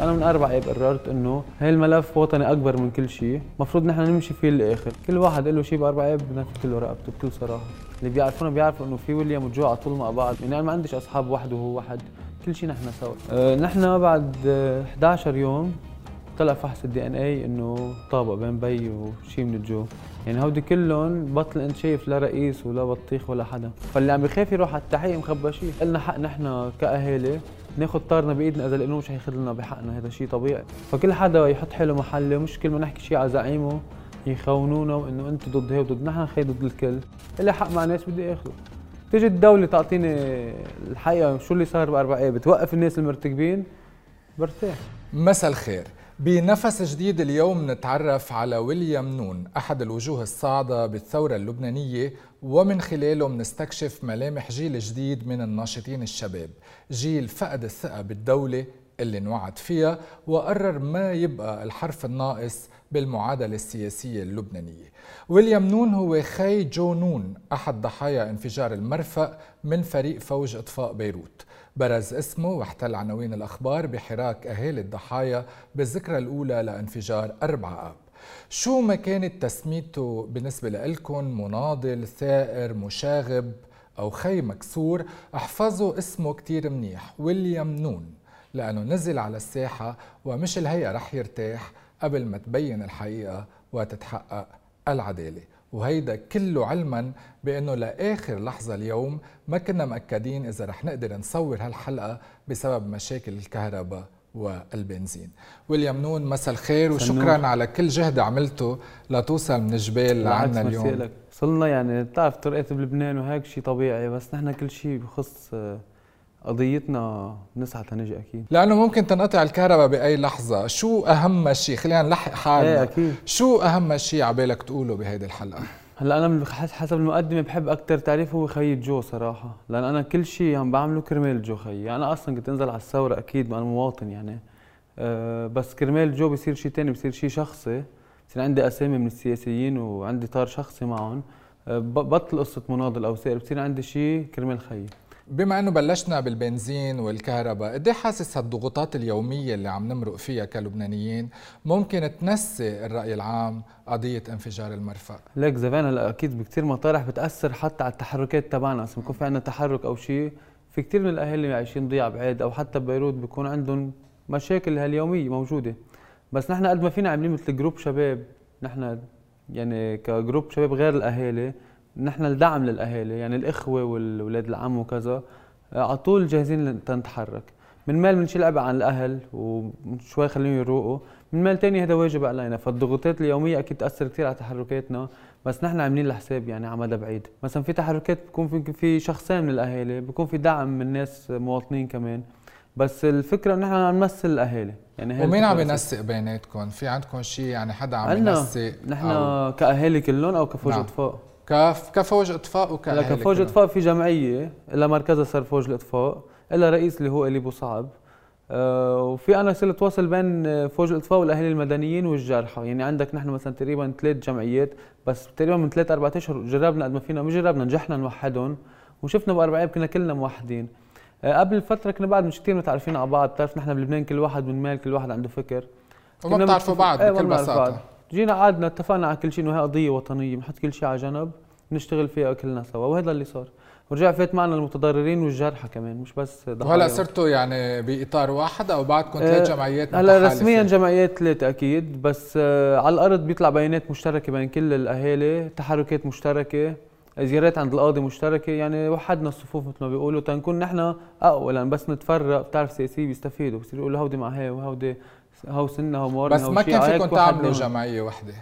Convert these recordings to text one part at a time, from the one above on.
أنا من أربع اب قررت إنه هي الملف وطني أكبر من كل شيء المفروض نحن نمشي فيه للآخر. كل واحد له شيء بأربع اب بنفذ له رقبته بكل صراحة. اللي بيعرفونا بيعرفوا إنه في ويليام وجو على طول مع بعض. يعني أنا ما عنديش أصحاب وحده وهو وحد كل شيء نحن سوا. أه نحن بعد 11 يوم طلع فحص ال DNA إنه طابق بين بيي وشيء من الجو. يعني هودي كلهم بطل أنت شايف لا رئيس ولا بطيخ ولا حدا. فاللي عم بخاف يروح على التحقيق مخبى شيء قلنا حق نحن كأهالي ناخذ طارنا بايدنا اذا القانون مش حياخذ لنا بحقنا هذا شيء طبيعي. فكل حدا يحط حاله محله مش كل ما نحكي شيء على زعيمه يخونونا وإنه انت ضد هي وضد نحن خي ضد الكل. اللي حق مع ناس بدي اخذه تيجي الدولة تعطيني الحقيقة شو اللي صار بأربع إيه بتوقف الناس المرتكبين؟ برتاح. مساء الخير. بنفس جديد اليوم نتعرف على ويليام نون أحد الوجوه الصاعدة بالثورة اللبنانية ومن خلاله منستكشف ملامح جيل جديد من الناشطين الشباب. جيل فقد الثقة بالدولة اللي انوعد فيها وقرر ما يبقى الحرف الناقص بالمعادلة السياسية اللبنانية. ويليام نون هو خي جو نون أحد ضحايا انفجار المرفأ من فريق فوج إطفاء بيروت. برز اسمه واحتل عناوين الأخبار بحراك أهالي الضحايا بالذكرى الأولى لانفجار 4 آب. شو ما كانت تسميته بالنسبة لكم مناضل ثائر مشاغب أو خي مكسور. احفظوا اسمه كتير منيح. ويليام نون. لأنه نزل على الساحة ومش الهيئة رح يرتاح قبل ما تبين الحقيقة وتتحقق العدالة. وهيدا كله علما بأنه لآخر لحظة اليوم ما كنا مأكدين إذا رح نقدر نصور هالحلقة بسبب مشاكل الكهرباء والبنزين. ويليام نون مساء الخير وشكرا على كل جهد عملته لتوصل من الجبال لعنا اليوم. وصلنا يعني بتعرف طرقات بلبنان وهيك شيء طبيعي بس نحن كل شيء بخص قضيتنا نسعى تنجي أكيد. لأنه ممكن تنقطع الكهرباء بأي لحظة. شو أهم شيء؟ خلينا نلحق حالنا. إيه أكيد. شو أهم شيء على بالك تقوله بهيدي الحلقة؟ هلأ أنا حسب المقدمة بحب أكثر تعريف هو خي جو صراحة. لأن أنا كل شيء عم بعمله كرمال جو خيي أنا أصلا كنت أنزل على الثورة أكيد أنا مواطن يعني. أه بس كرمال جو بصير شيء ثاني بصير شيء شخصي. بصير عندي أسامي من السياسيين وعندي طار شخصي معهم. أه بطل قصة مناضل أو سائر بصير عندي شيء كرمال خيي بما إنه بلشنا بالبنزين والكهرباء قد إيه حاسس هالضغوطات اليومية اللي عم نمرق فيها كلبنانيين ممكن تنسي الرأي العام قضية انفجار المرفأ؟ ليك زمان هلا أكيد بكثير مطارح بتأثر حتى على التحركات تبعنا. إذا بكون في عندنا تحرك أو شيء في كثير من الأهالي عايشين ضياع بعيد أو حتى ببيروت بيكون عندهم مشاكل هاليومية موجودة. بس نحن قد ما فينا عاملين مثل group شباب نحن يعني ك group شباب غير الأهالي نحن الدعم للأهالي يعني الإخوة والأولاد العم وكذا على طول جاهزين لنتحرك من مال بنشيل عبء عن الأهل وشوي خليهم يروقوا. من مال ثاني هذا واجب علينا. فالضغوطات اليومية أكيد تأثر كثير على تحركاتنا بس نحن عاملين الحساب يعني على مدى بعيد. مثلا في تحركات بكون في في شخصين من الأهالي بكون في دعم من ناس مواطنين كمان. بس الفكرة نحن عم نمثل الأهالي. يعني ومين عم ينسق بيناتكم؟ في عندكم شيء يعني حدا عم ينسق نحن أو كأهالي كلهم أو كفوج نعم. كف كفوج أطفاء وكاهالي كفوج أطفاء في جمعية لها مركزها صار فوج الأطفاء لها رئيس اللي هو إلي بوصعب أه وفي أنا صرت تواصل بين فوج الأطفاء والأهالي المدنيين والجرحى يعني عندك نحن مثلا تقريبا ثلاث جمعيات بس تقريبا من ثلاث أربع أشهر جربنا قد ما فينا مش جربنا نجحنا نوحدهم وشفنا باربع أيام كنا كلنا موحدين. أه قبل فترة كنا بعد مش كثير متعرفين على بعض بتعرف نحن بلبنان كل واحد من مال كل واحد عنده فكر. وما بتعرفوا بعض إيه بكل بساطة. جينا قعدنا اتفقنا على كل شيء إنه هي قضية وطنية بنحط كل شيء على جنب نشتغل فيها كلنا سوا وهذا اللي صار. ورجع فات معنا المتضررين والجرحى كمان مش بس وهلا صرتوا يعني بإطار واحد أو بعدكم ثلاث آه جمعيات هلا رسميا جمعيات ثلاث أكيد بس آه على الأرض بيطلع بيانات مشتركة بين كل الأهالي تحركات مشتركة زيارات عند القاضي مشتركة يعني وحدنا الصفوف مثل ما بيقولوا تنكون نحن اقوى لأن بس نتفرق بتعرف سياسيين بيستفيدوا بصير يقولوا هودي مع هي وهودي هو سنة هو مورنا بس ما كان فيكم تعملوا جمعية وحدة؟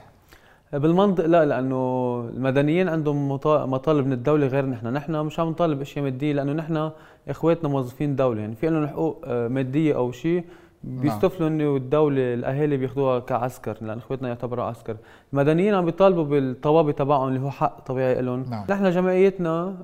بالمنطق لا لأنه المدنيين عندهم مطالب من الدولة غير نحن، نحن مش عم نطالب اشياء ماديه لأنه نحن إخواتنا موظفين دولة. يعني في لهم حقوق مادية أو شيء بيستفلوا إنه الدولة الأهالي بياخذوها كعسكر لأن إخواتنا يعتبروا عسكر، المدنيين عم بيطالبوا بالطوابع تبعهم اللي هو حق طبيعي لهم، نعم. نحن جمعيتنا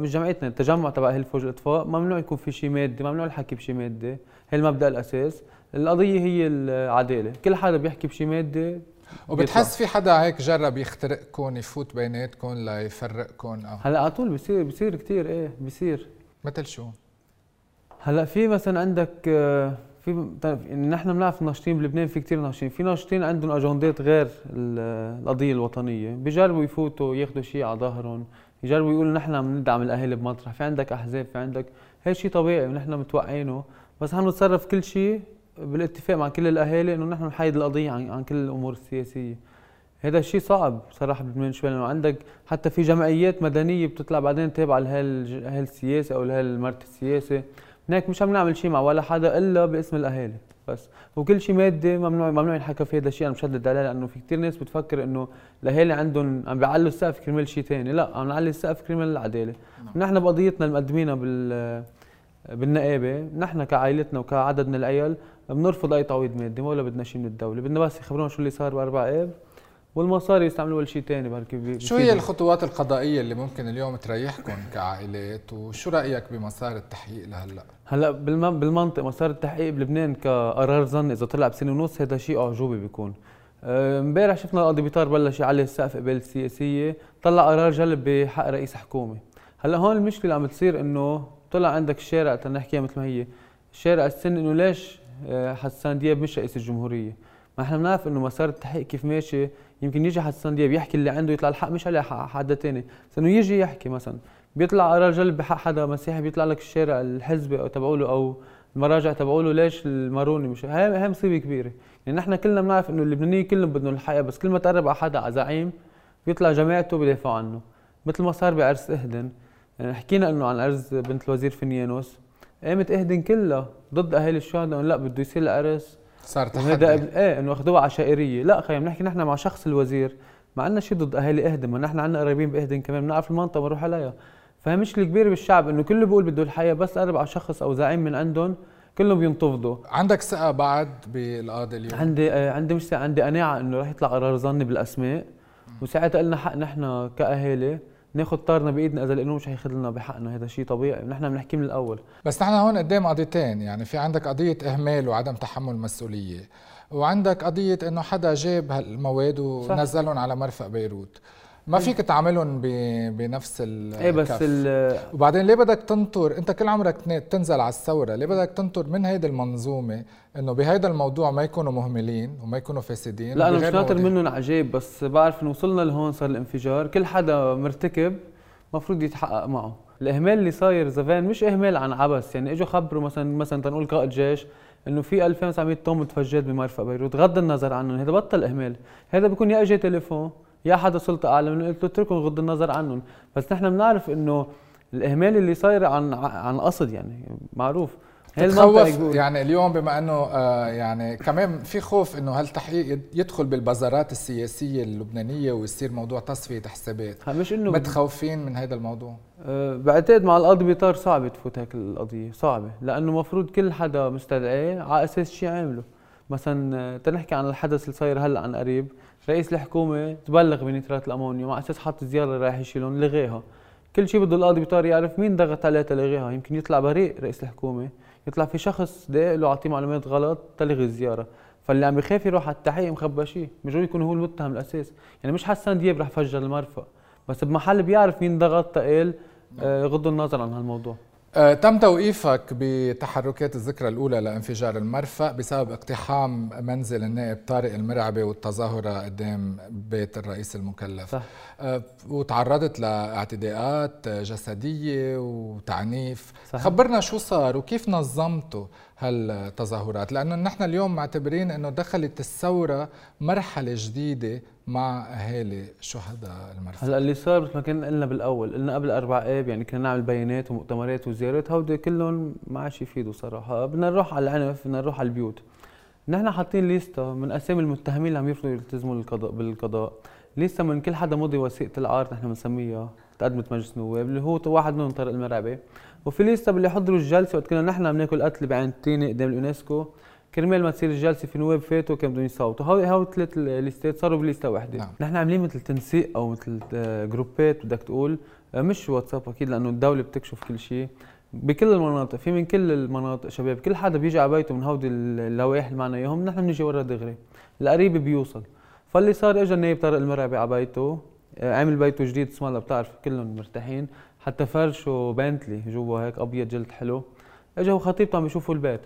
مش جمعيتنا التجمع تبع أهل فوج الأطفاء ممنوع يكون في شيء مادي، ممنوع الحكي بشيء مادي، هي المبدأ الأساس، القضية هي العدالة، كل حدا بيحكي بشيء مادي وبتحس في حدا هيك جرب يخترقكم يفوت بيناتكم ليفرقكم أو هلا على طول بصير بصير كثير إيه بصير مثل شو؟ هلا في مثلا عندك في يعني نحن بنعرف الناشطين بلبنان في كثير ناشطين. في ناشطين عندهم أجندات غير القضية الوطنية. بيجربوا يفوتوا ياخذوا شيء على ظهرهم. يجربوا يقولوا نحن عم ندعم الأهالي بمطرح. في عندك أحزاب في عندك هي شيء طبيعي ونحن متوقعينه. بس نحن نتصرف كل شيء بالاتفاق مع كل الأهالي إنه نحن نحيد القضية عن, عن كل الأمور السياسية. هذا الشيء صعب صراحة بلبنان شوي لأنه عندك حتى في جمعيات مدنية بتطلع بعدين تابعه لهالسياسه أو لهالمرت السياسة. هناك مش عم نعمل شيء مع ولا حدا إلا باسم الأهالي بس. وكل شيء مادي ممنوع ممنوع ينحكى في هذا الشيء. أنا مشدد عليه لأنه في كثير ناس بتفكر إنه الأهالي عندهم عم بيعلوا السقف كرمال شيء ثاني لا عم نعلي السقف كرمال العدالة. نعم. نحن بقضيتنا اللي مقدمينها بال بالنقابة نحن كعائلتنا وكعدد من العيال بنرفض أي تعويض مادي ولا بدنا شيء من الدولة؟ بدنا بس يخبرونا شو اللي صار بأربع اب والمصاري يستعملوها لشيء ثاني بركي شو هي الخطوات القضائية اللي ممكن اليوم تريحكم كعائلات؟ وشو رأيك بمسار التحقيق لهلأ؟ هلأ بالمنطق مسار التحقيق بلبنان كقرار ظن إذا طلع بسنة ونص هذا شيء أعجوبي بيكون. امبارح شفنا القاضي بيطار بلش يعلي السقف قبل السياسية طلع قرار جلب بحق رئيس حكومة. هلأ هون المشكلة اللي عم تصير إنه طلع عندك الشارع تنحكيها مثل ما هي الشارع السن إنه ليش حسان دياب مش رئيس الجمهورية. ما إحنا بنعرف إنه مسار التحقيق كيف ماشي. يمكن يجي حسان دياب يحكي اللي عنده يطلع الحق مش على حق حدا ثاني بس إنه يجي يحكي مثلا. بيطلع قرار جلب بحق حدا مسيحي بيطلع لك الشارع الحزبي أو تبعوله أو المراجع تبعوله ليش الماروني مش؟ هاي هاي مصيبة كبيرة. يعني نحن كلنا بنعرف إنه اللبنانيين كلهم بدهم الحقيقة بس كل ما تقرب على حدا على زعيم بيطلع جماعته بيدافعوا عنه. مثل ما صار بعرس إهدن. يعني حكينا إنه عن عرس بنت الوزير فينيانوس. قامت اهدن كلها ضد أهالي الشهداء لا بده يصير العرس صار تحدي. إيه إنه اخذوها عشائريه لا خيي بنحكي نحن مع شخص الوزير ما عندنا شيء ضد أهالي اهدن ما نحن عندنا قريبين باهدن كمان بنعرف المنطقة بنروح عليها. فهي مشكله كبيره بالشعب إنه كله بيقول بده الحياة بس قرب على شخص أو زعيم من عندهم كلهم بينتفضوا. عندك ثقة بعد بالقاضي اليوم؟ عندي آه عندي مش عندي قناعة إنه رح يطلع قرار ظني بالأسماء. وساعتها قلنا حق نحن كأهالي ناخذ طارنا بإيدنا إذا القانون مش حياخذ لنا بحقنا. هذا شيء طبيعي. نحن بنحكي من الأول. بس نحن هون قدام قضيتين. يعني في عندك قضية إهمال وعدم تحمل مسؤولية وعندك قضية إنه حدا جاب هالمواد ونزلهم على مرفق بيروت. ما فيك تعملهم بنفس ال إيه بس ال وبعدين ليه بدك تنطر؟ انت كل عمرك تنزل على الثورة ليه بدك تنطر من هيدي المنظومة إنه بهيدا الموضوع ما يكونوا مهملين وما يكونوا فاسدين؟ لا أنا مش ناطر منهم عجيب بس بعرف إنه وصلنا لهون صار الانفجار. كل حدا مرتكب مفروض يتحقق معه. الإهمال اللي صاير زمان مش إهمال عن عبس يعني إجوا خبروا مثلا مثلا تنقول قائد جيش إنه في 2900 طن متفجرات بمرفق بيروت غض النظر عنهم. هذا بطل إهمال. هذا بيكون يا اجى تليفون يا حدا سلطة اعلى من قلت له اتركهم غض النظر عنهم. بس نحن بنعرف إنه الإهمال اللي صاير عن عن قصد يعني معروف. تخوف يعني اليوم بما إنه آه يعني كمان في خوف إنه هالتحقيق يدخل بالبازارات السياسية اللبنانية ويصير موضوع تصفية حسابات. مش انه متخوفين من هذا الموضوع؟ أه بعتقد مع القاضي بيطار صعبه تفوت هيك القضية صعبة. لأنه المفروض كل حدا مستدعيه على أساس شيء عامله. مثلا تنحكي عن الحدث اللي صاير هلأ عن قريب رئيس الحكومة تبلغ بنيترات الأمونيوم على أساس حط زيارة رايح يشيلهم لغاها كل شيء بده القاضي بيطار يعرف مين ضغط عليه تلغيها يمكن يطلع بريء رئيس الحكومة يطلع في شخص داق له أعطيه معلومات غلط تلغي الزيارة. فاللي عم بخاف يروح على التحقيق مخبى شيء مش يكون هو المتهم الأساس. يعني مش حسان دياب رح فجر المرفأ بس بمحل بيعرف مين ضغط تقال آه، غض النظر عن هالموضوع. تم توقيفك بتحركات الذكرى الأولى لانفجار المرفأ بسبب اقتحام منزل النائب طارق المرعبي والتظاهرة قدام بيت الرئيس المكلف صح. أه وتعرضت لاعتداءات جسدية وتعنيف صح. خبرنا شو صار وكيف نظمته هالتظاهرات لأنه نحن اليوم معتبرين أنه دخلت الثورة مرحلة جديدة مع أهالي شهداء المرفأ. هلأ اللي صار مثل ما كنا قلنا بالأول قلنا قبل أربع اب يعني كنا نعمل بيانات ومؤتمرات وزيارات هودي كلهم ما عادش يفيدوا صراحة. بدنا نروح على العنف بدنا نروح على البيوت. نحن حاطين ليستا من أسامي المتهمين اللي عم يرفضوا يلتزموا القضاء بالقضاء. ليستا من كل حدا مضي وثيقة العار نحن بنسميها. تقدمت مجلس النواب اللي هو واحد منهم طارق المرعبي وفي ليستا باللي حضروا الجلسة وقت كنا نحن عم ناكل قتل بعين تيني قدام اليونسكو كرمال ما تصير الجلسة في نواب فاتوا كانوا بدهم يصوتوا. هو هو ثلاث ليستات صاروا بليسته وحده نعم. نحن عاملين مثل تنسيق أو مثل جروبات بدك تقول مش واتساب أكيد لأنه الدولة بتكشف كل شيء بكل المناطق. في من كل المناطق شباب كل حدا بيجي على بيته من هودي اللوائح اللي معنا إياهم نحن بنيجي ورا دغري القريب بيوصل. فاللي صار اجى النايب طارق المرعبي على بيته عامل بيته جديد اسم الله بتعرف كلهم مرتاحين. حتى فرشه بنتلي جوا هيك أبيض جلد حلو. اجى وخطيبته عم يشوفوا البيت.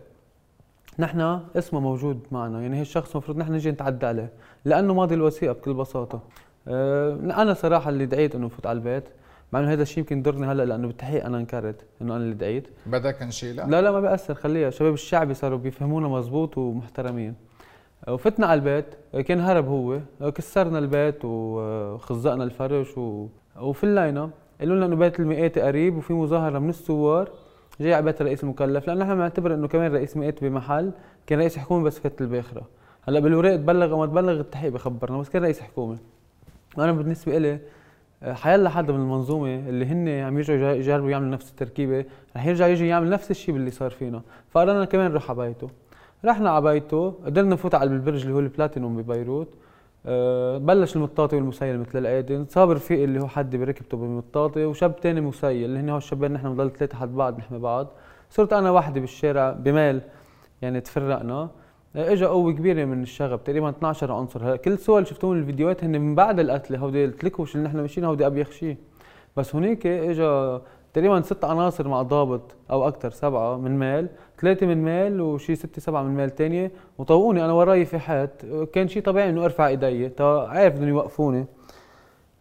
نحن اسمه موجود معنا يعني هي الشخص المفروض نحن نجي نتعدى عليه لأنه ماضي الوثيقة بكل بساطة. أه أنا صراحة اللي دعيت إنه فوت على البيت مع إنه هذا الشيء يمكن يضرني هلأ لأنه بالتحقيق أنا انكرت إنه أنا اللي دعيت. بدك نشيلها؟ لا لا ما بيأثر خليها. شباب الشعبي صاروا بيفهمونا مزبوط ومحترمين. وفتنا على البيت كان هرب هو كسرنا البيت وخزقنا الفرش و... وفي اللاينه قالوا لنا إنه بيت المئات قريب وفي مظاهرة من الثوار. جاي على بيت الرئيس المكلف لأنه نحن بنعتبر إنه كمان رئيس مئات بمحل كان رئيس حكومة بس فات الباخرة. هلأ بالوراق تبلغ أو ما تبلغ التحقيق بخبرنا بس كان رئيس حكومة. أنا بالنسبة لي حيلا حدا من المنظومة اللي هن عم يرجعوا يجربوا يعملوا نفس التركيبة رح يرجع يجي يعمل نفس الشيء اللي صار فينا. فقررنا كمان نروح على بيته. رحنا على بيته قدرنا نفوت على البرج اللي هو البلاتينوم ببيروت. أه بلش المطاطي والمسيل مثل العادي صابر رفيق اللي هو حد بركبته بالمطاطي وشاب تاني مسيل. اللي هن هو الشباب نحن بنضل ثلاثة حد بعض نحمي بعض. صرت أنا وحدي بالشارع بمال يعني تفرقنا. اجى قوة كبيرة من الشغب تقريبا 12 عنصر. كل الصور شفتوهم الفيديوهات هن من بعد القتلة. هودي التلكوش اللي نحن ماشيين هودي أبيخ شيء بس هنيك اجى تقريبا ست عناصر مع ضابط أو أكثر سبعة من مال ثلاثة من مال وشي ستة سبعة من مال ثانية وطوقوني أنا وراي في حات كان شيء طبيعي إنه أرفع إيدي عارف بدهم يوقفوني.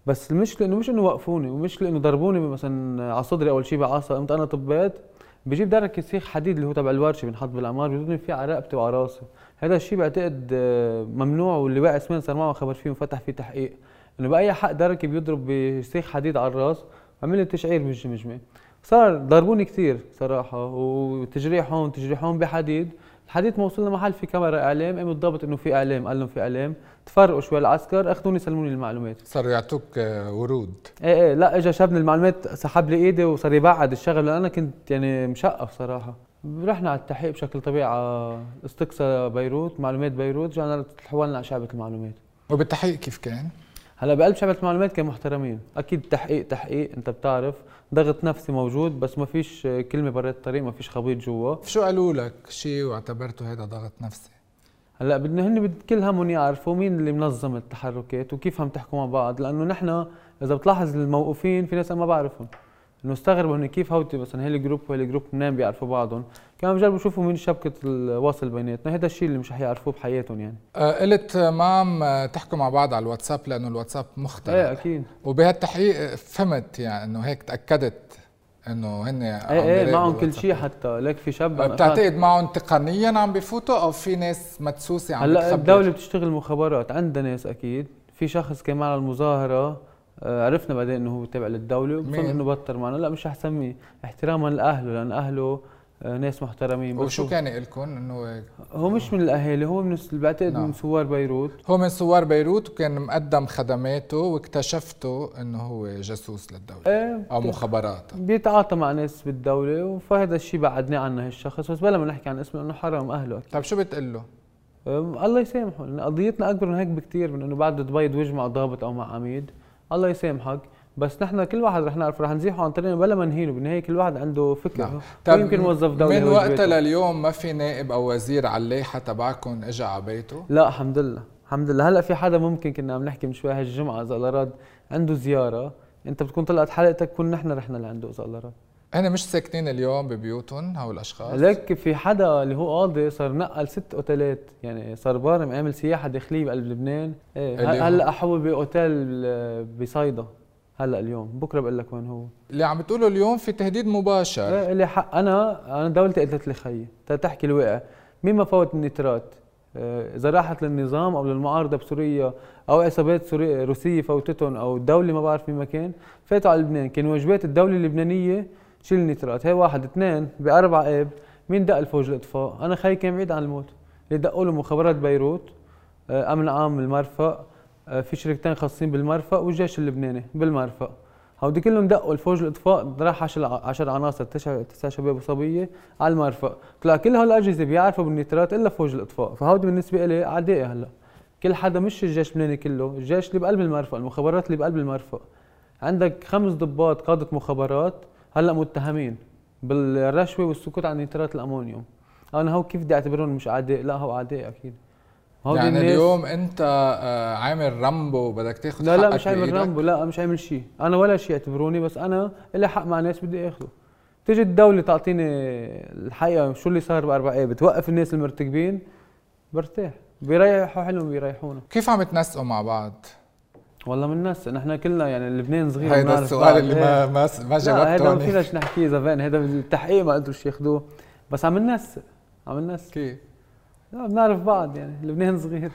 بس المشكلة إنه مش إنه وقفوني ومشكله انه ضربوني مثلا على صدري أول شيء بعصا. قمت أنا طبيت بجيب درك سيخ حديد اللي هو تبع الورشة بنحط بالعمار بيضربني فيه على رقبتي وعلى راسي. هذا الشيء بعتقد آه، ممنوع واللي واقع اسمان صار معه خبر فيه وفتح فيه تحقيق. إنه بأي حق دركي بيضرب بسيخ حديد على الراس عمل لي تشعير بالجمجمه صار ضربوني كثير صراحة وتجريح هون تجريح هون بحديد. الحديد ما وصلنا محل في كاميرا إعلام قام الضابط إنه في إعلام؟ قال لهم في إعلام. تفرقوا شوي العسكر أخذوني سلموني المعلومات. صاروا يعطوك آه، ورود. إيه إيه لا اجى شاب من المعلومات سحب لي إيدي وصار يبعد الشغل. لأن أنا كنت يعني مشقف صراحة. رحنا على التحقيق بشكل طبيعي على استقصى بيروت معلومات بيروت رجعنا تحولنا على شعبة المعلومات. وبالتحقيق كيف كان؟ هلا بقلب شعبة المعلومات كانوا محترمين أكيد تحقيق تحقيق. أنت بتعرف ضغط نفسي موجود بس ما فيش كلمة برات الطريق ما فيش خبيط جوا. شو قالوا لك؟ شيء واعتبرته هذا ضغط نفسي. هلا بدنا هن كل همهم يعرفوا مين اللي منظم التحركات وكيف عم تحكوا مع بعض. لأنه نحن إذا بتلاحظ الموقوفين في ناس ما بعرفهم. إنه استغربوا إنه كيف هودي مثلا هي ال group وهي ال group منين بيعرفوا بعضهم. كانوا بجربوا يشوفوا مين شبكة الواصل بيناتنا هذا الشيء اللي مش رح يعرفوه بحياتهم يعني. آه قلت ما عم تحكوا مع بعض على الواتساب لأنه الواتساب مختلف. إيه أكيد. وبهالتحقيق فهمت يعني إنه هيك تأكدت إنه هن إيه إيه معهم كل شيء حتى. لك في شاب بتعتقد معهم تقنيا عم بفوتوا أو في ناس مدسوسة عم هلأ الدولة بتشتغل مخابرات عندها ناس أكيد. في شخص كان معنا المظاهرة آه، عرفنا بعدين إنه هو تابع للدولة وبظن إنه بطر معنا. لا مش رح سميه احتراما لأهله لأن أهله آه، ناس محترمين. وشو كان لكم إنه هو مش من الأهالي هو من بعتقد نعم. من ثوار بيروت. هو من ثوار بيروت وكان مقدم خدماته واكتشفتوا إنه هو جاسوس للدولة إيه أو مخابرات بيتعاطى مع ناس بالدولة فهذا الشيء بعدناه عنه هالشخص بس بلا ما نحكي عن اسمه إنه حرام أهله طيب شو بتقول له؟ الله يسامحه. قضيتنا أكبر من هيك بكثير من إنه بعد تبيض وجه مع ضابط أو مع عميد. الله يسامحك. بس نحن كل واحد رح نعرف رح نزيحه عن طريقنا بلا ما نهينه. بالنهاية كل واحد عنده فكر نعم. طيب يمكن موظف دولي من وقتها لليوم ما في نائب أو وزير على اللائحه تبعكم اجى على بيته؟ لا الحمد لله. الحمد لله. هلأ في حدا ممكن كنا عم نحكي من شوي هالجمعة إذا الله راد عنده زيارة أنت بتكون طلعت حلقتك كون نحن رحنا لعنده إذا الله راد هن مش ساكنين اليوم ببيوتهم هول الأشخاص. لك في حدا اللي هو قاضي صار نقل ست أوتيلات يعني صار بارم عامل سياحة داخلية بقلب لبنان. إيه هلأ حول باوتيل بصيدا. هلأ اليوم بكرة بقول لك وين هو. اللي عم بتقوله اليوم في تهديد مباشر. إيه اللي حق أنا أنا دولتي قلت لي خيي تحكي الواقع. مين ما فوت النترات؟ آه، إذا راحت للنظام أو للمعارضة بسوريا أو عصابات سورية روسية فوتتهم أو الدولة ما بعرف مين مكان فاتوا على لبنان. كان واجبات الدولة اللبنانية شيل النترات هي واحد اثنين باربع إب مين دق الفوج الاطفاء أنا خيي كان بعيد عن الموت. اللي دقوا له مخابرات بيروت آه، أمن عام المرفأ آه، في شركتين خاصين بالمرفأ والجيش اللبناني بالمرفأ. هودي كلهم دقوا الفوج الاطفاء راح 10 عناصر تسع تسع شباب وصبية على المرفأ. طلع كل هالاجهزه بيعرفوا بالنيترات إلا فوج الأطفاء. فهودي بالنسبة لي اعدائي هلا. كل حدا مش الجيش اللبناني كله الجيش اللي بقلب المرفأ المخابرات اللي بقلب المرفأ. عندك خمس ضباط قادة مخابرات هلا متهمين بالرشوة والسكوت عن نيترات الأمونيوم. أنا هو كيف بدي أعتبرهم مش اعداء لا هو اعداء أكيد. يعني اليوم أنت آه، عامل رامبو بدك تاخذ لا لا مش عامل رامبو لا مش عامل شيء. أنا ولا شيء اعتبروني بس أنا لي حق مع ناس بدي أخذه. تيجي الدولة تعطيني الحقيقة شو اللي صار بأربع إيه بتوقف الناس المرتكبين؟ برتاح. بيريحوا حلهم بيريحونا. كيف عم تنسقوا مع بعض؟ والله من ناس نحن كلنا يعني لبنان صغير هيدا السؤال اللي ما ما ما جاوبته هذا ما فيناش نحكيه زمان هذا بالتحقيق ما قدروا ياخذوه بس عم ننسق عم ننسق كيف؟ لا بنعرف بعض يعني لبنان صغير.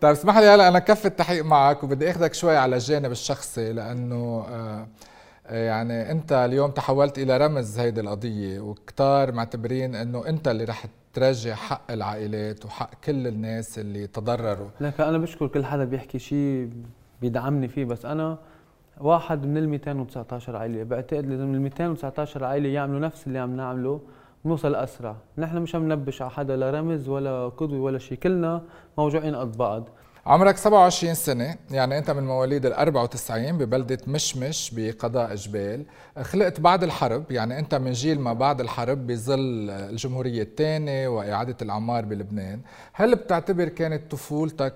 طيب اسمح لي هلا أنا كف التحقيق معك وبدي أخذك شوي على الجانب الشخصي لأنه آه يعني أنت اليوم تحولت إلى رمز هيدي القضية وكتار معتبرين إنه أنت اللي رح تراجع حق العائلات وحق كل الناس اللي تضرروا. لك أنا بشكر كل حدا بيحكي شيء بيدعمني فيه بس أنا واحد من ال 219 عائلة. بعتقد لازم ال 219 عائلة يعملوا نفس اللي عم نعمله بنوصل أسرع. نحن مش عم ننبش على حدا لا رمز ولا قدوة ولا شيء كلنا موجوعين قد بعض. عمرك 27 سنة يعني أنت من مواليد ال 94 ببلدة مشمش بقضاء جبال خلقت بعد الحرب يعني أنت من جيل ما بعد الحرب بظل الجمهورية الثانية وإعادة الأعمار بلبنان. هل بتعتبر كانت طفولتك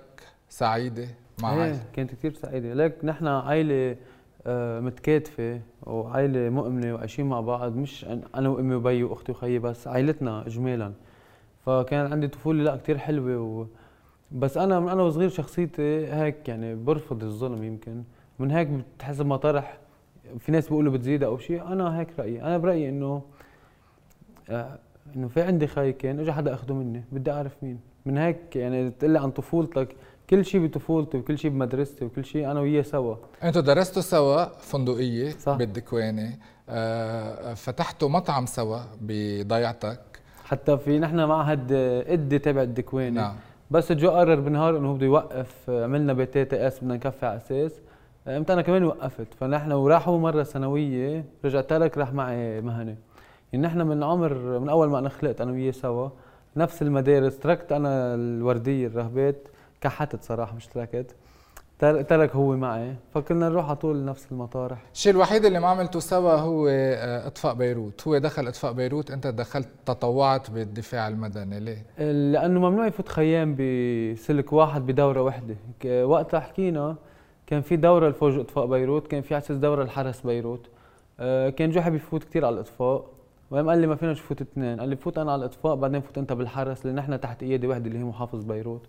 سعيدة؟ مع إيه كانت كثير سعيدة. لك نحن عائلة آه، متكاتفة وعائلة مؤمنة وعايشين مع بعض مش أنا وأمي وبي وأختي وخيي بس عائلتنا إجمالا. فكان عندي طفولة لا كثير حلوة و بس أنا من أنا وصغير شخصيتي هيك يعني برفض الظلم يمكن. من هيك بتحسب مطرح في ناس بيقولوا بتزيد أو شيء أنا هيك رأيي. أنا برأيي إنه آه إنه في عندي خي كان اجى حدا اخذه مني بدي أعرف مين. من هيك يعني تقول لي عن طفولتك كل شيء بطفولتي وكل شيء بمدرستي وكل شيء أنا وياه سوا. أنتوا درستوا سوا فندقية صح. بالدكوانه آه فتحتوا مطعم سوا بضيعتك. حتى في نحن معهد ادي تبع الدكوانه نعم. بس جو قرر بنهار إنه بده يوقف. عملنا BTS بدنا نكفي على أساس. إمتى أنا كمان وقفت. فنحن وراحوا مرة سنوية رجع ترك راح معي مهنة. يعني نحن من عمر من أول ما أنا خلقت أنا وياه سوا نفس المدارس. تركت أنا الوردية الرهبات. كحتت صراحة مش تركت. ترك هو معي. فكنا نروح على طول نفس المطارح. الشيء الوحيد اللي ما عملته سوا هو آه، إطفاء بيروت. هو دخل إطفاء بيروت أنت دخلت تطوعت بالدفاع المدني. ليه؟ لأنه ممنوع يفوت خيين بسلك واحد بدورة وحدة. وقتها حكينا كان في دورة لفوج إطفاء بيروت كان في على أساس دورة لحرس بيروت. آه، كان جو حابب يفوت كثير على الإطفاء. وقام قال لي ما فينا نفوت اثنين. قال لي فوت أنا على الإطفاء بعدين فوت أنت بالحرس لأن نحن تحت قياده وحدة اللي هي محافظ بيروت.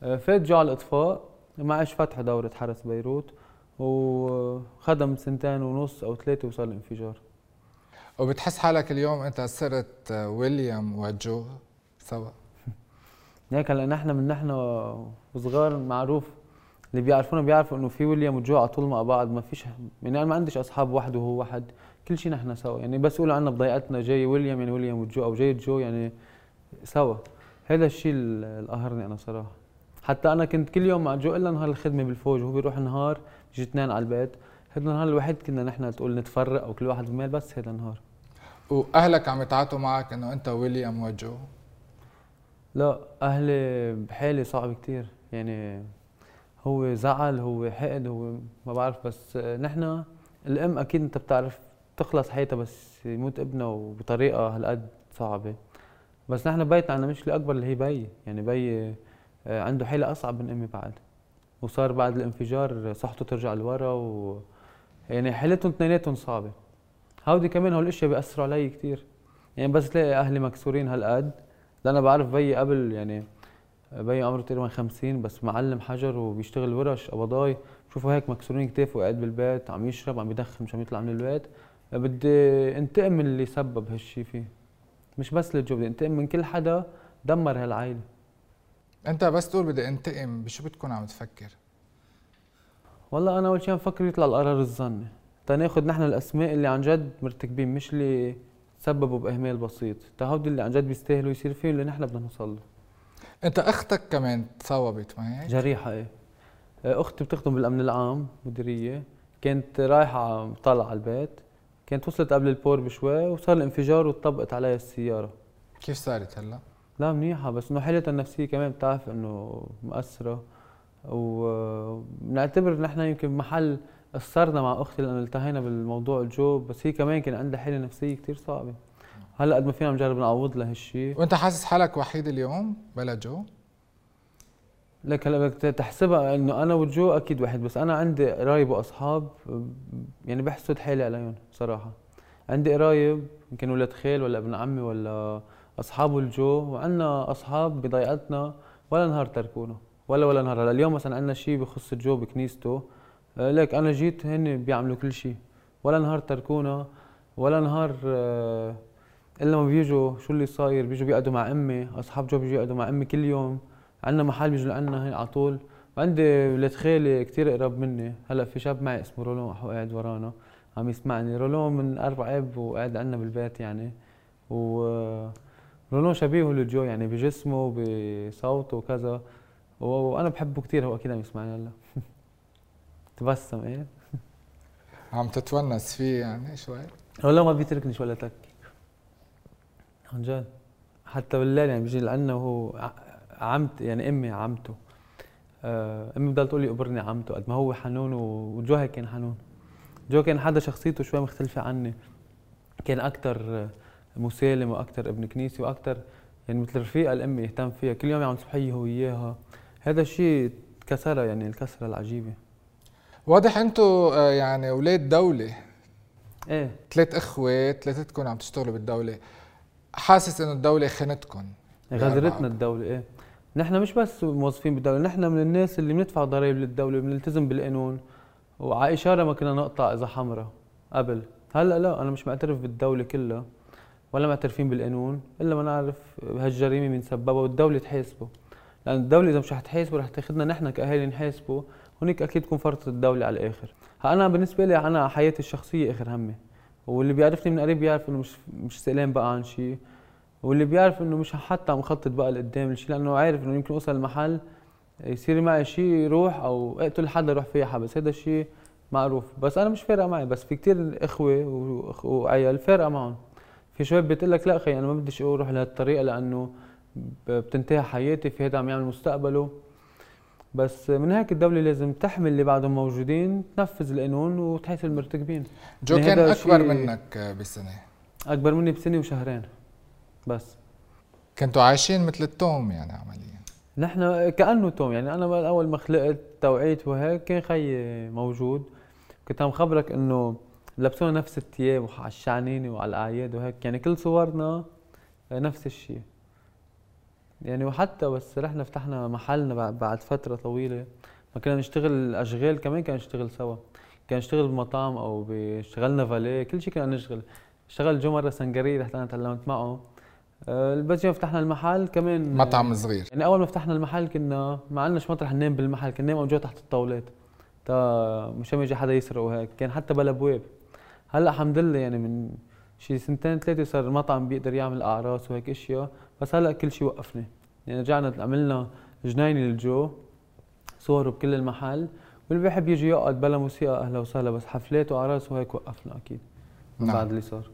فات جو على الإطفاء ما إيش فتح دورة حرس بيروت وخدم سنتين ونص أو ثلاثة وصار الانفجار وبتحس حالك اليوم أنت صرت ويليام وجو سوا؟ هيك هلا نحن من نحن وصغار معروف اللي بيعرفونا بيعرفوا إنه في ويليام وجو على طول مع بعض ما فيش يعني أنا ما عنديش أصحاب واحد وهو واحد كل شيء نحن سوا يعني بس يقولوا عنا بضيعتنا جاي ويليام يعني ويليام وجو أو جاي جو يعني سوا. هذا الشيء اللي قهرني أنا صراحة. حتى أنا كنت كل يوم مع جو إلا نهار الخدمة بالفوج وهو بيروح نهار بيجي اثنين على البيت. هذا النهار الوحيد كنا نحن تقول نتفرق أو كل واحد بميل بس هذا النهار. وأهلك عم يتعاطوا معك إنه أنت ويليام وجو لا أهلي بحالي صعب كثير يعني هو زعل هو حقد هو ما بعرف بس نحن الأم أكيد أنت بتعرف تخلص حياتها بس يموت ابنها وبطريقة هالقد صعبة. بس نحن بيتنا عندنا مشكله اكبر اللي هي بي. يعني بي عنده حالة أصعب من أمي بعد. وصار بعد الانفجار صحته ترجع لورا و يعني حالتهم اثنيناتهم صعبة. هودي كمان هول الأشياء بيأثروا علي كثير يعني بس تلاقي أهلي مكسورين هالقد. لأن أنا بعرف بيي قبل يعني بيي عمره تقريبا 50 بس معلم حجر وبيشتغل ورش قبضاي بشوفه هيك مكسورين كتافه وقاعد بالبيت عم يشرب عم يدخن مش عم يطلع من البيت. بدي انتقم من اللي سبب هالشي فيه. مش بس للجو بدي انتقم من كل حدا دمر هالعائله انت بس تقول بدي انتقم بشو بتكون عم تفكر؟ والله أنا أول شيء بفكر يطلع القرار الظني. تناخذ نحن الأسماء اللي عن جد مرتكبين مش اللي سببوا بإهمال بسيط. تهودي اللي عن جد بيستاهلوا يصير فيهم اللي نحن بدنا نوصل له. انت أختك كمان تصاوبت ما هيك؟ جريحة إيه. أختي بتخدم بالأمن العام مديرية. كانت رايحة طالعه على البيت. كانت وصلت قبل البور بشوي وصار الانفجار وطبقت عليها السيارة. كيف صارت هلا؟ لا منيحة بس إنه حالتها النفسية كمان بتعرف إنه مأثرة وبنعتبر نحن يمكن محل قصرنا مع أختي لأنه التهينا بالموضوع الجو بس هي كمان كان عندها حالة نفسية كثير صعبة. هلأ قد ما فينا نجرب نعوض لها هالشيء وأنت حاسس حالك وحيد اليوم بلا جو؟ لك هلأ بدك تحسبها إنه أنا وجو أكيد واحد بس أنا عندي قرايب واصحاب يعني بحسد حالي عليهم صراحة. عندي قرايب يمكن ولاد خال ولا ابن عمي ولا أصحاب الجو وعندنا أصحاب بضيعتنا ولا نهار تركونا ولا ولا نهار. هلا اليوم مثلا عندنا شيء بخص الجو بكنيسته. آه، ليك أنا جيت هن بيعملوا كل شيء ولا نهار تركونا ولا نهار آه، إلا ما بيجوا شو اللي صاير بيجوا بيقعدوا مع أمي. أصحاب جو بيجوا يقعدوا مع أمي كل يوم. عندنا محل بيجوا لعنا هين على طول. وعندي ولاد خالي كثير قراب مني. هلا في شاب معي اسمه رولون قاعد ورانا. عم يسمعني. رولون من أربع اب وقاعد عندنا بالبيت يعني. و رولون شبيه لجو يعني بجسمه بصوته وكذا. وأنا بحبه كثير هو أكيد عم يسمعني هلأ. تبسم إيه؟ عم تتونس فيه يعني شوي. والله ما بيتركني ولا تك عن جد. حتى بالليل يعني بيجي لعنا وهو عمت يعني أمي عمته. آه، أمي بضل تقول لي قبرني عمته قد ما هو حنون وجو هيك كان حنون. جو كان حدا شخصيته شوي مختلفة عني. كان أكثر مسالم وأكثر ابن كنيسة وأكثر يعني مثل رفيقة الأم يهتم فيها كل يوم يعمل صبحية هو وياها هذا الشيء كسرها يعني الكسرة العجيبة. واضح أنتم آه، يعني أولاد دولة. إيه. ثلاث اخوات ثلاثتكم عم تشتغلوا بالدولة. حاسس إنه الدولة خانتكم غدرتنا الدولة إيه. نحن مش بس موظفين بالدولة نحن من الناس اللي بندفع ضرائب للدولة بنلتزم بالقانون. وعلى إشارة ما كنا نقطع إذا حمرة قبل. هلأ لا أنا مش معترف بالدولة كلها. ولا معترفين بالقانون إلا ما نعرف هالجريمة مين سببها والدولة تحاسبه. لأن الدولة إذا مش رح تحاسبه رح تاخذنا نحن كأهالي نحاسبه هونيك أكيد تكون فرطة الدولة على الآخر. أنا بالنسبة لي أنا حياتي الشخصية آخر همي. واللي بيعرفني من قريب بيعرف إنه مش مش سئلان بقى عن شيء واللي بيعرف إنه مش حتى عم خطط بقى لقدام الشيء لأنه عارف إنه يمكن أوصل المحل يصير معي شيء يروح أو أقتل حدا يروح فيها حبس. هذا الشيء معروف. بس أنا مش فارقة معي. بس في كتير إخوة وعيال فارقة معهم. في شباب بتقول لك لا أخي أنا ما بديش أروح لهالطريقة لأنه بتنتهي حياتي في هذا عم يعمل مستقبله. بس من هيك الدولة لازم تحمل اللي بعدهم موجودين تنفذ القانون وتحاسب المرتكبين. جو كان أكبر منك بسنة؟ أكبر مني بسنة وشهرين بس. كنتوا عايشين مثل التوم يعني عمليا. نحن كأنه توم يعني أنا أول ما خلقت توعيت وهيك كان خيي موجود. كنت عم خبرك إنه لبسونا نفس الثياب وعلى الشعنينه وعلى الأعياد وهيك. يعني كل صورنا نفس الشيء يعني وحتى بس رحنا فتحنا محلنا بعد فترة طويلة. ما كنا نشتغل اشغال كمان كنا نشتغل سوا. كان نشتغل بمطعم أو باشتغلنا فاليه. كل شيء كنا نشتغل. اشتغل جو مره سنجري رحت أنا تعلمت معه. آه، بس يوم فتحنا المحل كمان مطعم صغير. يعني أول ما فتحنا المحل كنا ما عندناش مطرح ننام بالمحل. كنا ننام جوا تحت الطاولات. تا مشان ما يجي حدا يسرق وهيك. كان حتى بلا ابواب هلأ الحمد لله يعني من شي سنتين ثلاثة صار المطعم بيقدر يعمل أعراس وهيك أشياء بس هلأ كل شيء وقفنا يعني رجعنا عملنا جنينة للجو صور بكل المحل واللي بيحب يجي يقعد بلا موسيقى أهلا وسهلا بس حفلات وأعراس وهيك وقفنا أكيد نعم. بعد اللي صار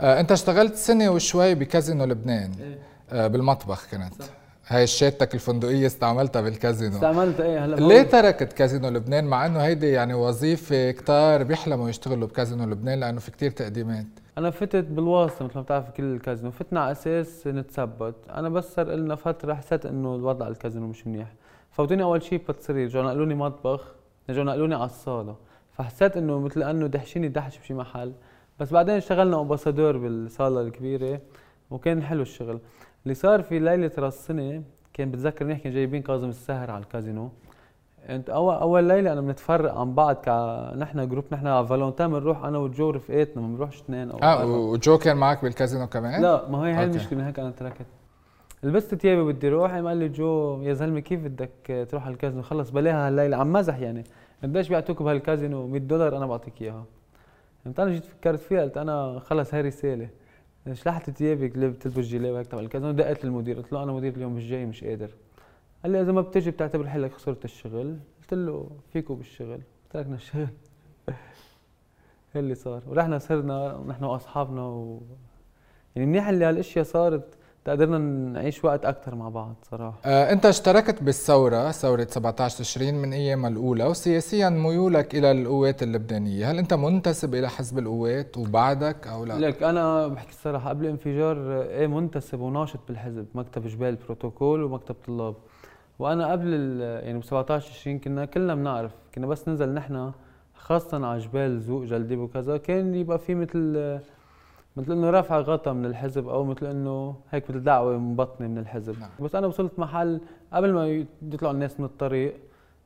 آه أنت اشتغلت سنة وشوي بكازينو لبنان إيه؟ آه بالمطبخ كنت صح. هاي شاتك الفندقية استعملتها بالكازينو. استعملتها إيه؟ هلا ليه تركت كازينو لبنان؟ مع إنه هيدي يعني وظيفة كتار بيحلموا يشتغلوا بكازينو لبنان لأنه في كتير تقديمات. أنا فتت بالواسطة مثل ما بتعرف كل الكازينو. فتنا على أساس نتثبت أنا بس صار لنا فترة حسيت إنه الوضع الكازينو مش منيح. فوتوني أول شيء ب pâtisserie رجعوا نقلوني مطبخ رجعوا نقلوني على الصالة. فحسيت إنه مثل انه دحشيني دحش بشي محل. بس بعدين اشتغلنا ambassador بالصالة الكبيرة وكان حلو الشغل. اللي صار في ليلة راس السنة كان بتذكر كان جايبين كاظم السهر على الكازينو. انت اول أول ليلة أنا بنتفرق عن بعض ك نحن group نحن على فالونتين بنروح أنا وجو رفقاتنا ما بنروحش اثنين أو آه وجو كان معك بالكازينو كمان؟ لا ما هي هي المشكلة من هيك أنا تركت. لبست ثيابي بدي أروح قال لي جو يا زلمة كيف بدك تروح على الكازينو؟ خلص بلاها هالليلة. عم مزح يعني. قديش بيعطوك بهالكازينو؟ 100 دولار أنا بعطيك إياها. قمت أنا جيت فكرت فيها قلت أنا خلص هاي رسالة. شلحت ثيابي بتلبس جيلي وهيك تبع الكازينو دقيت للمدير قلت له أنا مدير اليوم مش جاي مش قادر. قال لي إذا ما بتجي بتعتبر حالك خسرت الشغل. قلت له فيكو بالشغل. تركنا الشغل. اللي صار. ورحنا صرنا نحن وأصحابنا و... يعني منيح اللي هالأشياء صارت قدرنا نعيش وقت أكثر مع بعض صراحة. آه، أنت اشتركت بالثورة ثورة 17 تشرين من ايامها الأولى وسياسيا ميولك إلى القوات اللبنانية. هل أنت منتسب إلى حزب القوات وبعدك أو لا؟ لك أنا بحكي الصراحه قبل الانفجار إيه منتسب وناشط بالحزب مكتب جبال بروتوكول ومكتب طلاب. وأنا قبل يعني ب 17 تشرين كنا كلنا بنعرف كنا بس ننزل نحن خاصة على جبال ذوق جلديب وكذا كان يبقى في مثل مثل إنه رفع غطا من الحزب أو مثل إنه هيك مثل دعوة مبطنه من الحزب. نعم. بس أنا وصلت محل قبل ما يطلعوا الناس من الطريق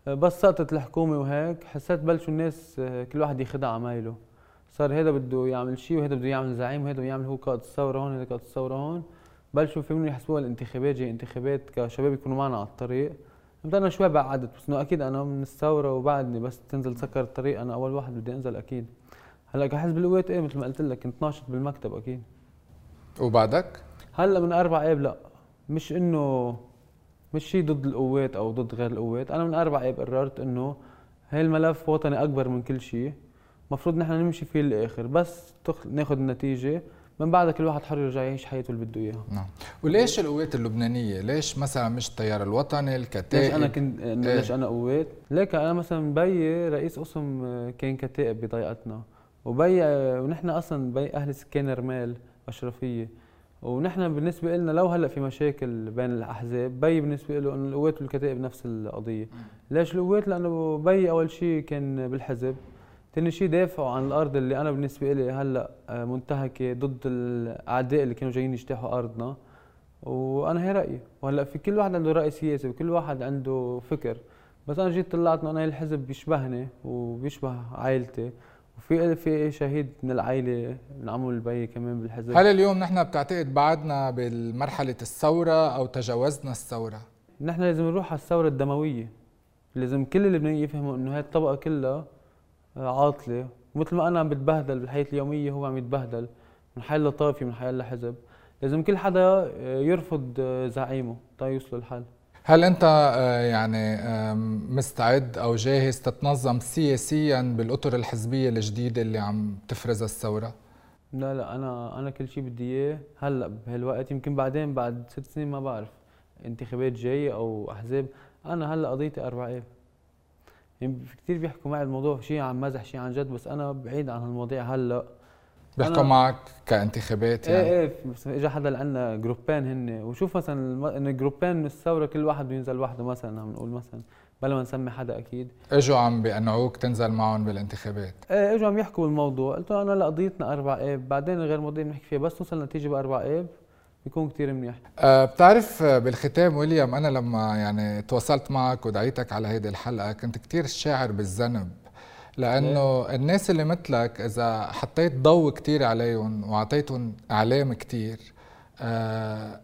بس سقطت الحكومة وهيك حسيت بلشوا الناس كل واحد يخدع عمايله صار هذا بده يعمل شيء وهذا بده يعمل زعيم وهذا بده يعمل هو قائد الثورة هون هذا قائد الثورة هون. بلشوا فهموا يحسبوها الانتخابات جاي انتخابات كشباب يكونوا معنا على الطريق. أنا شوي بعدت بس إنه أكيد أنا من الثورة وبعدني بس تنزل سكر الطريق أنا أول واحد بدي أنزل أكيد. هلأ كحزب القوات إيه مثل ما قلت لك كنت ناشط بالمكتب أكيد. وبعدك؟ هلأ من أربع اب لأ. مش إنه مش شيء ضد القوات أو ضد غير القوات. أنا من أربع اب قررت إنه هاي الملف وطني أكبر من كل شيء المفروض نحن نمشي فيه للآخر. بس ناخذ النتيجه من بعدها كل واحد حر يرجع يعيش حياته اللي بده إياها. نعم. وليش القوات اللبنانية؟ ليش مثلا مش التيار الوطني الكتائب؟ ليش أنا كنت إيه؟ ليش أنا قوات؟ ليك أنا مثلا بيي رئيس قسم كان كتائب بضيعتنا وبي ونحن أصلا بي أهل سكان رمال أشرفية. ونحن بالنسبة لنا لو هلأ في مشاكل بين الأحزاب بي بالنسبة له انه القوات والكتائب نفس القضية. ليش القوات؟ لأنه بي أول شيء كان بالحزب ثاني شيء دافعوا عن الأرض اللي أنا بالنسبة لي هلأ منتهكة ضد الأعداء اللي كانوا جايين يجتاحوا أرضنا. وأنا هي رأيي. وهلأ في كل واحد عنده رأي سياسي وكل واحد عنده فكر. بس أنا جيت طلعت إنه أنا الحزب بيشبهني وبيشبه عائلتي. وفي في شهيد من العائله من عمو البي كمان بالحزب؟ هل اليوم نحن بتعتقد بعدنا بالمرحلة الثورة أو تجاوزنا الثورة. نحن لازم نروح على الثورة الدموية. لازم كل اللبنانيين يفهموا إنه هاي الطبقة كلها عاطلة. ومثل ما أنا عم بتبهدل بالحياة اليومية هو عم يتبهدل من حي لطائفي من حي لحزب لازم كل حدا يرفض زعيمه. تا يوصلوا الحل هل أنت آه، يعني مستعد أو جاهز تتنظم سياسيا بالأطر الحزبية الجديدة اللي عم تفرزها الثورة؟ لا لا أنا أنا كل شيء بدي إياه هلأ بهالوقت. يمكن بعدين بعد ست سنين ما بعرف انتخابات جاية أو أحزاب. أنا هلأ قضيتي أربع اب يعني في كثير بيحكوا معي الموضوع شيء عن مزح شيء عن جد بس أنا بعيد عن هالمواضيع هلأ. بيحكوا معك كانتخابات يعني. إيه إيه اجى حدا لعنا جروبين هن وشوف مثلا انه جروبين من الثورة كل واحد بينزل وحده مثلا عم نقول مثلا بلا ما نسمي حدا أكيد. إجوا عم بيقنعوك تنزل معهم بالانتخابات. إيه إجوا عم يحكوا بالموضوع. قلت له أنا لا قضيتنا أربع اب بعدين غير مواضيع بنحكي فيها بس نوصل نتيجة بأربع اب بيكون كثير منيح. أه بتعرف بالختام ويليام أنا لما يعني تواصلت معك ودعيتك على هيدي الحلقة كنت كثير شاعر بالذنب. لأنه الناس اللي مثلك إذا حطيت ضوء كثير عليهم وأعطيتهم إعلام كثير أه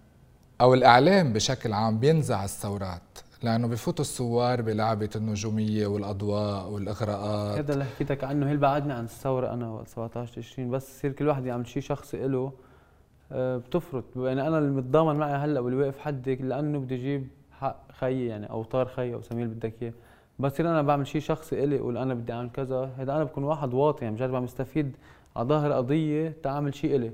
أو الإعلام بشكل عام بينزع الثورات. لأنه بفوتوا الثوار بلعبة النجومية والأضواء والإغراءات. هذا اللي حكيتك عنه. هي بعدني عن الثورة؟ أنا وقت 17 20 بس يصير كل واحد يعمل شيء شخصي له آه، بتفرط. يعني أنا اللي متضامن معي هلأ واللي واقف حدي لأنه بدي أجيب حق خيي يعني أو طار خيي أو سميه اللي بدك إياه. بصير أنا بعمل شيء شخصي إلي أقول أنا بدي أعمل كذا. هذا أنا بكون واحد واطي يعني مجرد عم استفيد على ظهر قضية تعمل شيء إلي.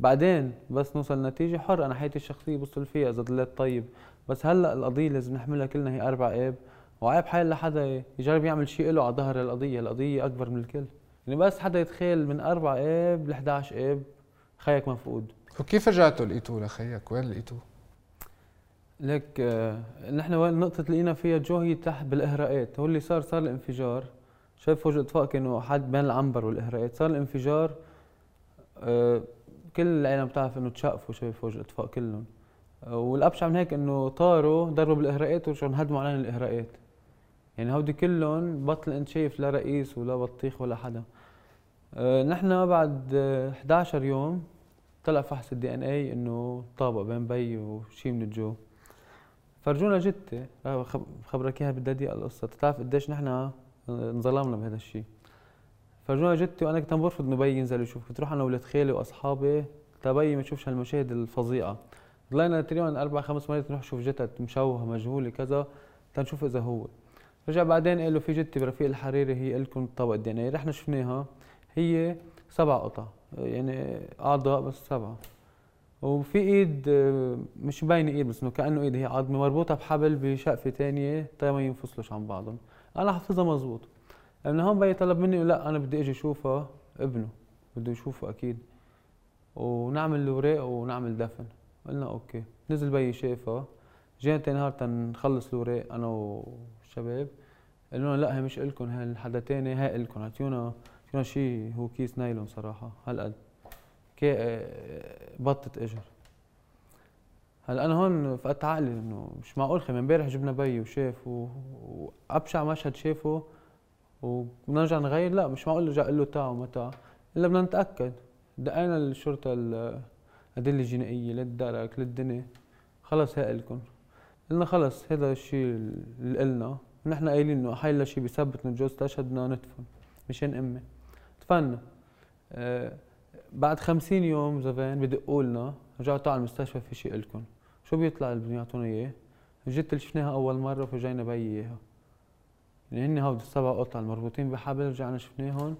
بعدين بس نوصل لنتيجة حر. أنا حياتي الشخصية بوصل فيها إذا ضليت طيب. بس هلأ القضية لازم نحملها كلنا هي أربع اب وعيب حال لحدا يجرب يعمل شيء له على ظهر القضية. القضية أكبر من الكل. يعني بس حدا يتخيل من أربع اب ل 11 اب خيك مفقود وكيف رجعتوا لقيتوه لخيك؟ وين لقيتوه؟ لك آه نحن نقطة لقينا فيها جو هي تحت بالإهراءات هو اللي صار صار الانفجار. شباب فوج الاطفاء كانوا حد بين العنبر والإهراءات صار الانفجار آه كل العالم بتعرف إنه تشقفوا شباب فوج الاطفاء كلهم. آه والأبشع من هيك إنه طاروا ضربوا بالاهراءات ورجعوا انهدموا عليهم الاهراءات يعني هودي كلهم بطل إنت شايف لا رئيس ولا بطيخ ولا حدا. نحن بعد 11 يوم طلع فحص ال DNA إنه طابق بين بي وشي من الجو. فرجونا جثة خبرك اياها بدي اضيق القصة. بتعرف قديش نحن انظلمنا بهذا الشيء فرجونا جثة وأنا كنت برفض إنه بي ينزل يشوف. كنت روح أنا وولاد خالي وأصحابي تبي ما يشوفش هالمشاهد الفظيعة. ضلينا تقريبا أربع خمس مرات نروح نشوف جثث مشوهة مجهولة كذا تنشوف إذا هو. رجع بعدين قال له في جثة برفيق الحريري هي لكم طبق ال DNA رحنا شفناها هي سبع قطع. يعني أعضاء بس سبعة. وفي إيد مش باينه إيد بس إنه كأنه إيد هي عظمة مربوطة بحبل بشقفة ثانية طيب ما ينفصلوش عن بعضهم. أنا حافظها مزبوط. من هون بي طلب مني لا أنا بدي إجي أشوفها ابنه بده يشوفه أكيد. ونعمل الاوراق ونعمل دفن. قلنا أوكي. نزل بي شافها جينا تاني نهار تنخلص الاوراق أنا والشباب. قالوا لنا لا هي مش الكم هي حدا تاني هي الكم اعطيونا اعطيونا شيء هو كيس نايلون صراحة هالقد. كي بطة إجر. هلأ أنا هون فقدت عقلي إنه مش معقول خي امبارح جبنا بي وشاف وأبشع مشهد شافه ونرجع نغير. لا مش معقول ارجع أقول له تعا تعا إلا بدنا نتأكد. دقينا الشرطة الأدلة الجنائية للدرك للدنيا. خلص هي الكم قلنا خلص هذا الشيء اللي قلنا. ونحن قايلين إنه حيلا شيء بيثبت إنه جوز تشهد بدنا ندفن مشان امي دفنا آه بعد خمسين يوم زفان بدقوا لنا رجعوا تعالوا المستشفى في شيء لكم شو بيطلع اللي بدهم يعطونا إياه؟ جيت اللي شفناها أول مرة وفرجينا بي إياها. يعني هن هود السبع قطع المربوطين بحبل رجعنا شفناهم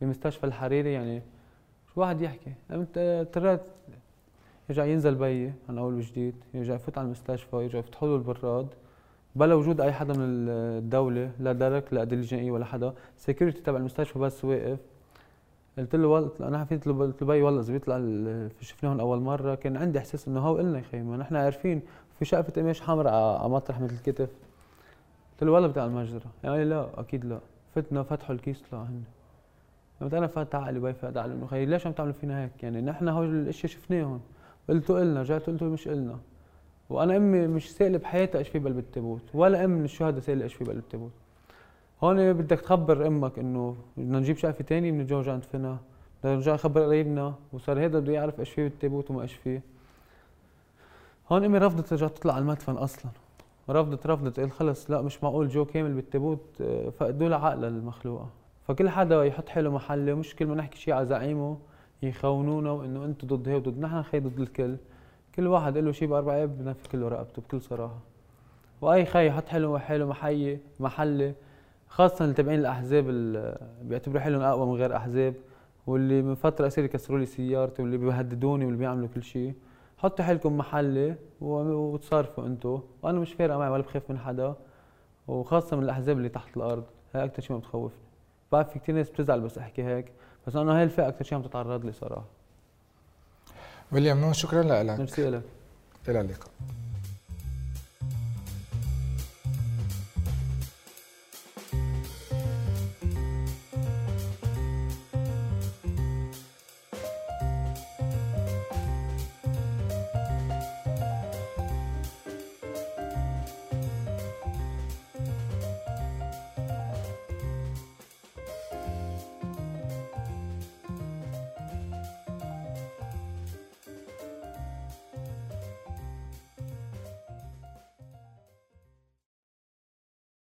بمستشفى الحريري يعني شو واحد يحكي؟ اضطريت. يرجع ينزل بيي من أول وجديد. يرجع يفوت على المستشفى يرجع يفتحوا له البراد. بلا وجود أي حدا من الدولة لا درك لا ادله جنائيه ولا حدا. security تبع المستشفى بس واقف. قلت له والله أنا حلفت له قلت له بي والله إذا بيطلع شفناهم اول مرة كان عندي إحساس إنه هو قلنا يا خي ما نحن عارفين. في شقفه قماش حمراء على مطرح مثل الكتف. قلت له والله بتاع المجزرة؟ يعني لا أكيد لا. فتنا فتحوا الكيس طلع هن. قلت أنا فات عقلي بي فات عقلي انه خي ليش عم تعملوا فينا هيك؟ يعني نحن هول الاشياء شفناهم. قلت قلنا رجعت قلت مش قلنا وأنا أمي مش سائلة بحياتها إيش في بقلب التابوت ولا ام من الشهداء سائلة إيش في بقلب التابوت. هون بدك تخبر أمك إنه بدنا نجيب شقفة ثانية بدنا نرجع ندفنها بدنا نرجع نخبر قرايبنا وصار هذا بده يعرف إيش في بالتابوت وما إيش فيه هون أمي رفضت ترجع تطلع على المدفن أصلا. رفضت رفضت. قال خلص لا مش معقول جو كامل بالتابوت. فقدوا لها عقلها المخلوقة. فكل حدا يحط حاله محله مش كل ما نحكي شيء على زعيمه يخونونا وإنه أنتم ضد هي وضد نحن خي ضد الكل. كل واحد له شيء بأربع أيام بنفي كله رقبته بكل صراحة. وأي خي يحط حاله حاله محيه محلة. خاصة اللي تابعين الأحزاب اللي بيعتبروا حالهم أقوى من غير أحزاب واللي من فترة قصيره يكسروا لي سيارتي واللي بيهددوني واللي بيعملوا كل شيء. حطوا حالكم محلي وتصرفوا أنتم وأنا مش فارقة معي ولا بخاف من حدا. وخاصة من الأحزاب اللي تحت الأرض. هي أكثر شيء ما بتخوفني. بعرف في كثير ناس بتزعل بس أحكي هيك. بس أنا هاي الفئة أكثر شيء عم تتعرض لي صراحة. ويليام نون شكرا لك. ميرسي لك إلى اللقاء.